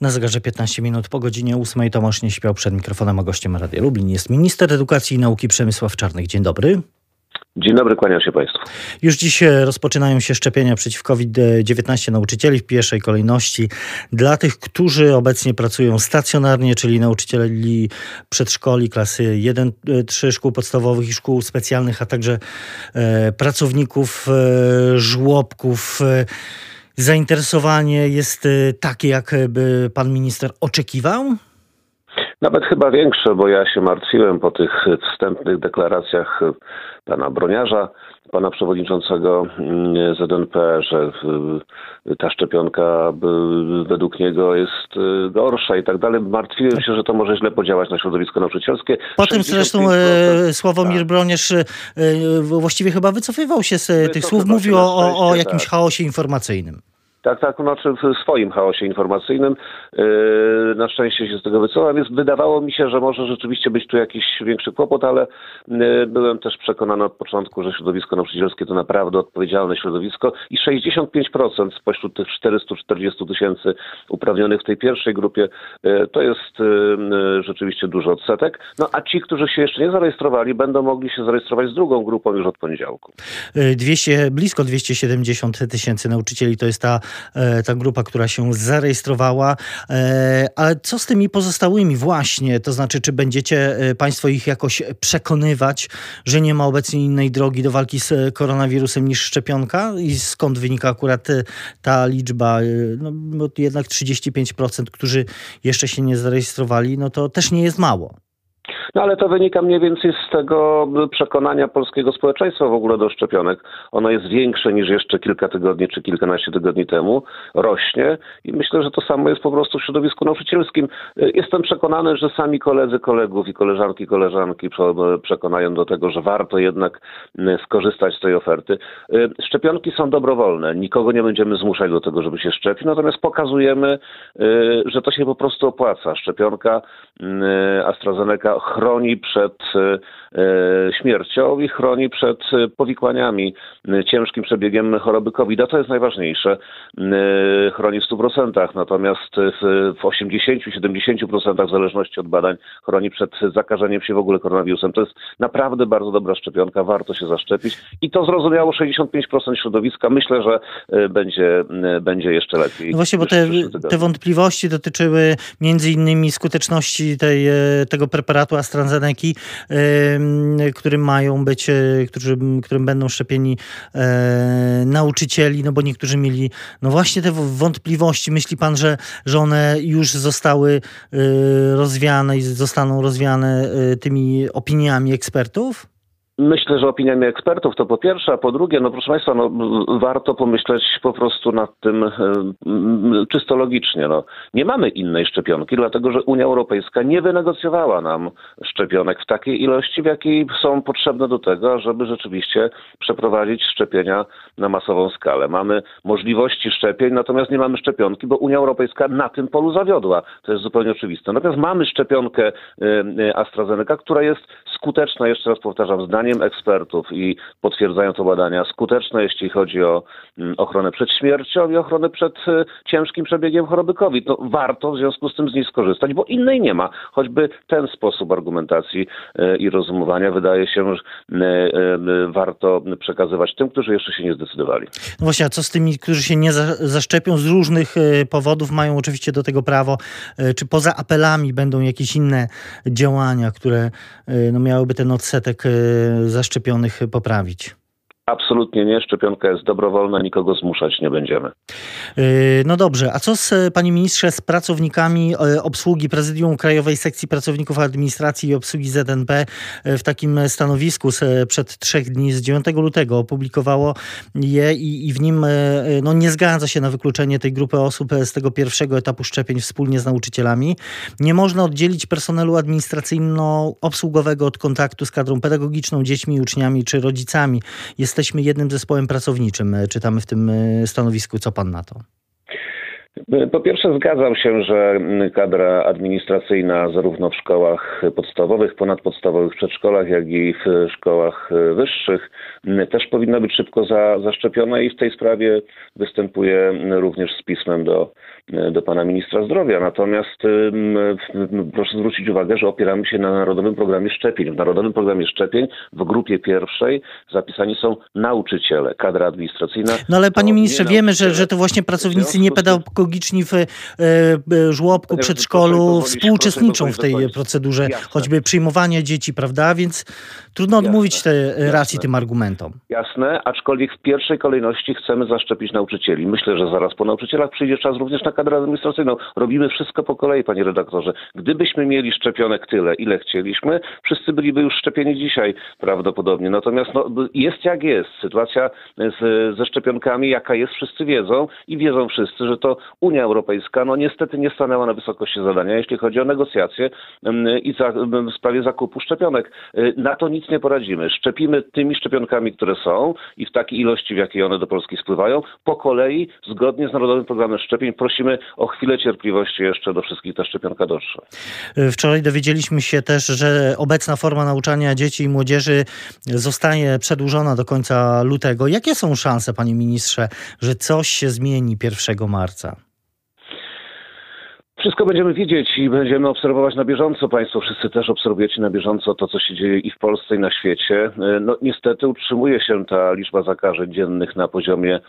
Na zegarze 15 minut po godzinie 8 Tomasz nie śpiał przed mikrofonem, a gościem Radia Lublin jest minister edukacji i nauki Przemysław Czarnych. Dzień dobry. Dzień dobry, kłaniam się Państwu. Już dziś rozpoczynają się szczepienia przeciw COVID-19 nauczycieli w pierwszej kolejności dla tych, którzy obecnie pracują stacjonarnie, czyli nauczycieli przedszkoli, klasy 1-3 szkół podstawowych i szkół specjalnych, a także e, pracowników e, żłobków. E, zainteresowanie jest e, takie, jakby pan minister oczekiwał? Nawet chyba większe, bo ja się martwiłem po tych wstępnych deklaracjach pana Broniarza, pana przewodniczącego mm, ZNP, że ta szczepionka według niego jest y, gorsza i tak dalej. Martwiłem się, że to może źle podziałać na środowisko nauczycielskie. Potem zresztą e, Sławomir tak. Broniarz e, właściwie chyba wycofywał się z tych słów, mówił o, o jakimś tak. chaosie informacyjnym. Tak, tak, znaczy w swoim chaosie informacyjnym. Yy, na szczęście się z tego wycofałem. Więc wydawało mi się, że może rzeczywiście być tu jakiś większy kłopot, ale yy, byłem też przekonany od początku, że środowisko nauczycielskie to naprawdę odpowiedzialne środowisko i 65% spośród tych 440 tysięcy uprawnionych w tej pierwszej grupie yy, to jest rzeczywiście duży odsetek. No a ci, którzy się jeszcze nie zarejestrowali, będą mogli się zarejestrować z drugą grupą już od poniedziałku. 200, blisko 270 tysięcy nauczycieli to jest ta ta grupa, która się zarejestrowała. E, ale co z tymi pozostałymi właśnie? To znaczy, czy będziecie e, Państwo ich jakoś przekonywać, że nie ma obecnie innej drogi do walki z koronawirusem niż szczepionka? I skąd wynika akurat ta liczba? No, jednak 35%, którzy jeszcze się nie zarejestrowali, no to też nie jest mało. No ale to wynika mniej więcej z tego przekonania polskiego społeczeństwa w ogóle do szczepionek. Ono jest większe niż jeszcze kilka tygodni czy kilkanaście tygodni temu, rośnie i myślę, że to samo jest po prostu w środowisku nauczycielskim. Jestem przekonany, że sami koledzy kolegów i koleżanki koleżanki przekonają do tego, że warto jednak skorzystać z tej oferty. Szczepionki są dobrowolne, nikogo nie będziemy zmuszać do tego, żeby się szczepić, natomiast pokazujemy, że to się po prostu opłaca. Szczepionka AstraZeneca chroni przed e, e, śmiercią i chroni przed e, powikłaniami, ciężkim przebiegiem choroby COVID. A to jest najważniejsze. Chroni w 100%, natomiast w 80-70% w zależności od badań chroni przed zakażeniem się w ogóle koronawirusem. To jest naprawdę bardzo dobra szczepionka, warto się zaszczepić i to zrozumiało 65% środowiska. Myślę, że będzie, będzie jeszcze lepiej. No właśnie, bo te, te wątpliwości dotyczyły między innymi skuteczności tej, tego preparatu AstraZeneca, którym mają być, e, którzy, którym będą szczepieni e, nauczycieli, no bo niektórzy mieli no właśnie te wątpliwości. Myśli pan, że, że one już zostały e, rozwiane i zostaną rozwiane tymi opiniami ekspertów? Myślę, że opiniami ekspertów to po pierwsze, a po drugie, no proszę Państwa, no, warto pomyśleć po prostu nad tym e, czysto logicznie. No. Nie mamy innej szczepionki, dlatego że Unia Europejska nie wynegocjowała nam szczepionek w takiej ilości, w jakiej są potrzebne do tego, żeby rzeczywiście przeprowadzić szczepienia na masową skalę. Mamy możliwości szczepień, natomiast nie mamy szczepionki, bo Unia Europejska na tym polu zawiodła. To jest zupełnie oczywiste. Natomiast mamy szczepionkę e, e, AstraZeneca, która jest skuteczna, jeszcze raz powtarzam, zdaniem ekspertów i potwierdzają to badania, skuteczna, jeśli chodzi o mm, ochronę przed śmiercią i ochronę przed e, ciężkim przebiegiem choroby COVID. No, warto w związku z tym z niej skorzystać, bo innej nie ma. Choćby ten sposób argumentacji e, i rozumowania wydaje się, że e, warto przekazywać tym, którzy jeszcze się nie zdecydowali. No właśnie, a co z tymi, którzy się nie zaszczepią z różnych powodów, mają oczywiście do tego prawo, czy poza apelami będą jakieś inne działania, które no, miałyby ten odsetek zaszczepionych poprawić? Absolutnie nie. Szczepionka jest dobrowolna, nikogo zmuszać nie będziemy. Yy, no dobrze, a co z, panie ministrze, z pracownikami e, obsługi Prezydium Krajowej Sekcji Pracowników Administracji i Obsługi ZNP e, w takim stanowisku przed trzech dni, z 9 lutego opublikowało je i, i w nim e, no, nie zgadza się na wykluczenie tej grupy osób z tego pierwszego etapu szczepień wspólnie z nauczycielami. Nie można oddzielić personelu administracyjno-obsługowego od kontaktu z kadrą pedagogiczną, dziećmi, uczniami czy rodzicami. Jest jesteśmy jednym zespołem pracowniczym. E, czytamy w tym e, stanowisku. Co pan na to? Po pierwsze zgadzam się, że kadra administracyjna zarówno w szkołach podstawowych, ponadpodstawowych, przedszkolach, jak i w szkołach wyższych też powinna być szybko za, zaszczepiona i w tej sprawie występuję również z pismem do do pana ministra zdrowia. Natomiast proszę zwrócić uwagę, że opieramy się na Narodowym Programie Szczepień. W Narodowym Programie Szczepień w grupie pierwszej zapisani są nauczyciele, kadra administracyjna. No ale panie ministrze, wiemy, że, że to właśnie pracownicy niepedagogiczni w e, e, żłobku, przedszkolu współuczestniczą w tej procedurze, choćby przyjmowania dzieci, prawda? Więc trudno odmówić te racji tym argumentom. Jasne, aczkolwiek w pierwszej kolejności chcemy zaszczepić nauczycieli. Myślę, że zaraz po nauczycielach przyjdzie czas również na kadrę administracyjną. Robimy wszystko po kolei, panie redaktorze. Gdybyśmy mieli szczepionek tyle, ile chcieliśmy, wszyscy byliby już szczepieni dzisiaj prawdopodobnie. Natomiast no, jest jak jest. Sytuacja z, ze szczepionkami, jaka jest, wszyscy wiedzą i wiedzą wszyscy, że to Unia Europejska no niestety nie stanęła na wysokości zadania, jeśli chodzi o negocjacje i za, w sprawie zakupu szczepionek. Y, na to nic nie poradzimy. Szczepimy tymi szczepionkami, które są i w takiej ilości, w jakiej one do Polski spływają. Po kolei, zgodnie z Narodowym Programem Szczepień, prosimy o chwilę cierpliwości jeszcze do wszystkich ta szczepionka dotrze. Y, wczoraj dowiedzieliśmy się też, że obecna forma nauczania dzieci i młodzieży zostaje przedłużona do końca lutego. Jakie są szanse, panie ministrze, że coś się zmieni 1 marca? Wszystko będziemy widzieć i będziemy obserwować na bieżąco. Państwo wszyscy też obserwujecie na bieżąco to, co się dzieje i w Polsce, i na świecie. No niestety utrzymuje się ta liczba zakażeń dziennych na poziomie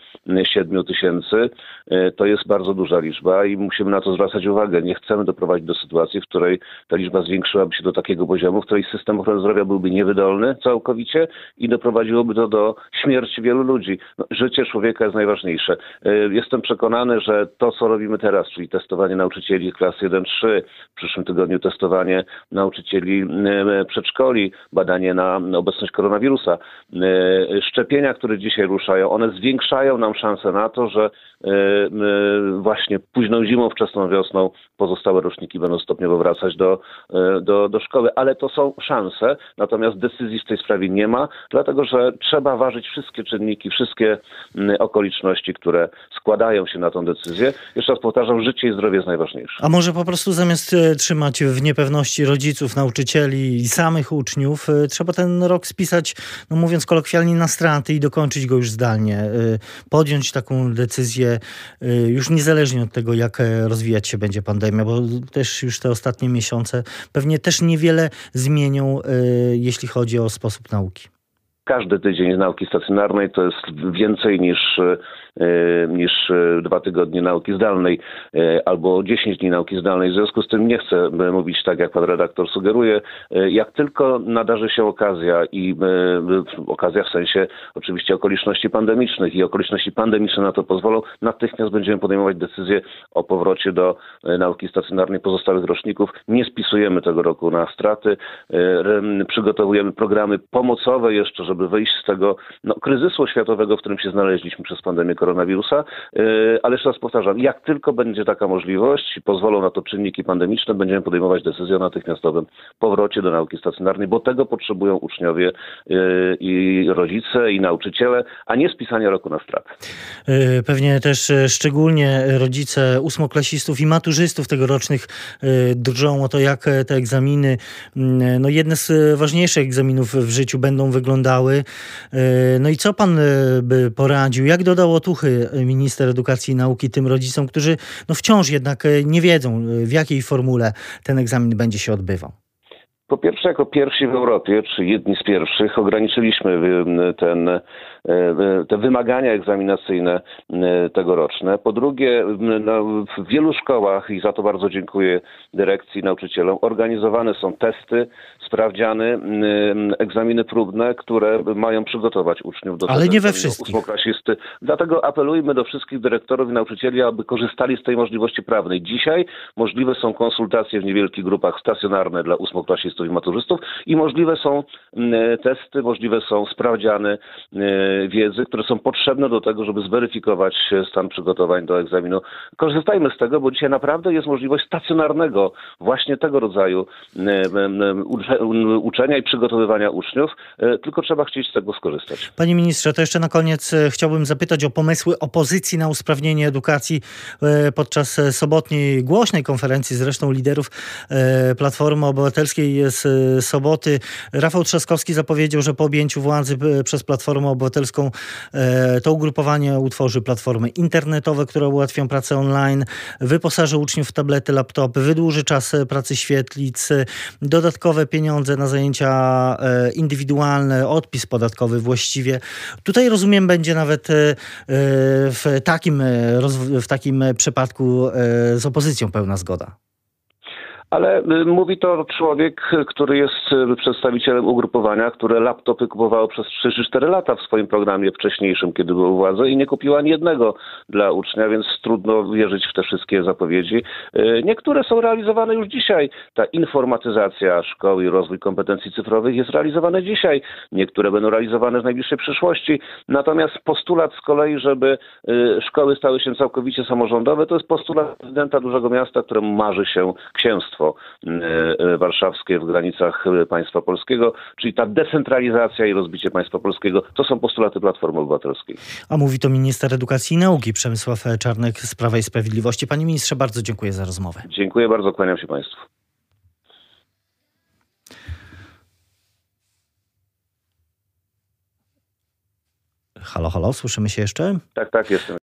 7 tysięcy. E, to jest bardzo duża liczba i musimy na to zwracać uwagę. Nie chcemy doprowadzić do sytuacji, w której ta liczba zwiększyłaby się do takiego poziomu, w której system ochrony zdrowia byłby niewydolny całkowicie i doprowadziłoby to do śmierci wielu ludzi. No, życie człowieka jest najważniejsze. E, jestem przekonany, że to, co robimy teraz, czyli testowanie nauczycieli, nauczycieli klas 1-3, w przyszłym tygodniu testowanie nauczycieli e, przedszkoli, badanie na obecność koronawirusa. E, szczepienia, które dzisiaj ruszają, one zwiększają nam szanse na to, że e, właśnie późną zimą, wczesną wiosną pozostałe roczniki będą stopniowo wracać do, do, do szkoły, ale to są szanse, natomiast decyzji w tej sprawie nie ma, dlatego że trzeba ważyć wszystkie czynniki, wszystkie okoliczności, które składają się na tę decyzję. Jeszcze raz powtarzam, życie i zdrowie jest najważniejsze. A może po prostu zamiast e, trzymać w niepewności rodziców, nauczycieli i samych uczniów, e, trzeba ten rok spisać, no mówiąc kolokwialnie, na straty i dokończyć go już zdalnie. E, podjąć taką decyzję już niezależnie od tego, jak rozwijać się będzie pandemia, bo też już te ostatnie miesiące pewnie też niewiele zmienią, jeśli chodzi o sposób nauki każdy tydzień nauki stacjonarnej to jest więcej niż niż e, dwa tygodnie nauki zdalnej e, albo 10 dni nauki zdalnej. W związku z tym nie chcę mówić tak, jak pan redaktor sugeruje. Jak tylko nadarzy się okazja i okazja w sensie oczywiście okoliczności pandemicznych i okoliczności pandemiczne na to pozwolą, natychmiast będziemy podejmować decyzję o powrocie do nauki stacjonarnej pozostałych roczników. Nie spisujemy tego roku na straty. Przygotowujemy programy pomocowe jeszcze, żeby wyjść z tego no, kryzysu światowego, w którym się znaleźliśmy przez pandemię koronawirusa, e, ale jeszcze raz powtarzam, jak tylko będzie taka możliwość, pozwolą na to czynniki pandemiczne, będziemy podejmować decyzję o natychmiastowym powrocie do nauki stacjonarnej, bo tego potrzebują uczniowie e, i rodzice i nauczyciele, a nie spisania roku na stratę. E, pewnie też szczególnie rodzice ósmoklasistów i maturzystów tegorocznych drżą o to, jak te egzaminy, no jedne z ważniejszych egzaminów w życiu będą wyglądały. No i co pan by poradził? Jak dodał otuchy otuchy minister edukacji i nauki tym rodzicom, którzy no wciąż jednak e, nie wiedzą, e, w jakiej formule ten egzamin będzie się odbywał? Po pierwsze, jako pierwsi w Europie, czy jedni z pierwszych, ograniczyliśmy ten, e, te wymagania egzaminacyjne tegoroczne. Po drugie, no, w wielu szkołach, i za to bardzo dziękuję dyrekcji nauczycielom, organizowane są testy, sprawdziany, egzaminy próbne, które mają przygotować uczniów do Ale nie we wszystkich. ósmoklasisty. Dlatego apelujmy do wszystkich dyrektorów i nauczycieli, aby korzystali z tej możliwości prawnej. Dzisiaj możliwe są konsultacje w niewielkich grupach stacjonarne dla ósmoklasistów i maturzystów i możliwe są testy, możliwe są sprawdziany wiedzy, które są potrzebne do tego, żeby zweryfikować stan przygotowań do egzaminu. Korzystajmy z tego, bo dzisiaj naprawdę jest możliwość stacjonarnego właśnie tego rodzaju uczenia i przygotowywania uczniów, e, tylko trzeba chcieć z tego skorzystać. Panie ministrze, to jeszcze na koniec e, chciałbym zapytać o pomysły opozycji na usprawnienie edukacji e, podczas sobotniej głośnej konferencji zresztą liderów Platformy Obywatelskiej z soboty. Rafał Trzaskowski zapowiedział, że po objęciu władzy przez Platformę Obywatelską. To ugrupowanie utworzy platformy internetowe, które ułatwią pracę online, wyposaży uczniów w tablety, laptopy, wydłuży czas pracy świetlic, dodatkowe pieniądze na zajęcia indywidualne, odpis podatkowy właściwie. Tutaj rozumiem będzie nawet w takim, w takim przypadku z opozycją pełna zgoda. Ale y, mówi to człowiek, który jest y, przedstawicielem ugrupowania, które laptopy kupowało przez 3-4 lata w swoim programie wcześniejszym, kiedy było u władzy i nie kupiła ani jednego dla ucznia, więc trudno wierzyć w te wszystkie zapowiedzi. Y, niektóre są realizowane już dzisiaj. Ta informatyzacja szkoły i rozwój kompetencji cyfrowych jest realizowane dzisiaj. Niektóre będą realizowane w najbliższej przyszłości. Natomiast postulat z kolei, żeby szkoły stały się całkowicie samorządowe, to jest postulat prezydenta dużego miasta, któremu marzy się księstwo państwo e, e, warszawskie w granicach e, państwa polskiego, czyli ta decentralizacja i rozbicie państwa polskiego, to są postulaty Platformy Obywatelskiej. A mówi to minister edukacji i nauki Przemysław Czarnek z Prawa i Sprawiedliwości. Panie ministrze, bardzo dziękuję za rozmowę. Dziękuję bardzo, kłaniam się państwu. Halo, halo, słyszymy się jeszcze? Tak, tak, jestem.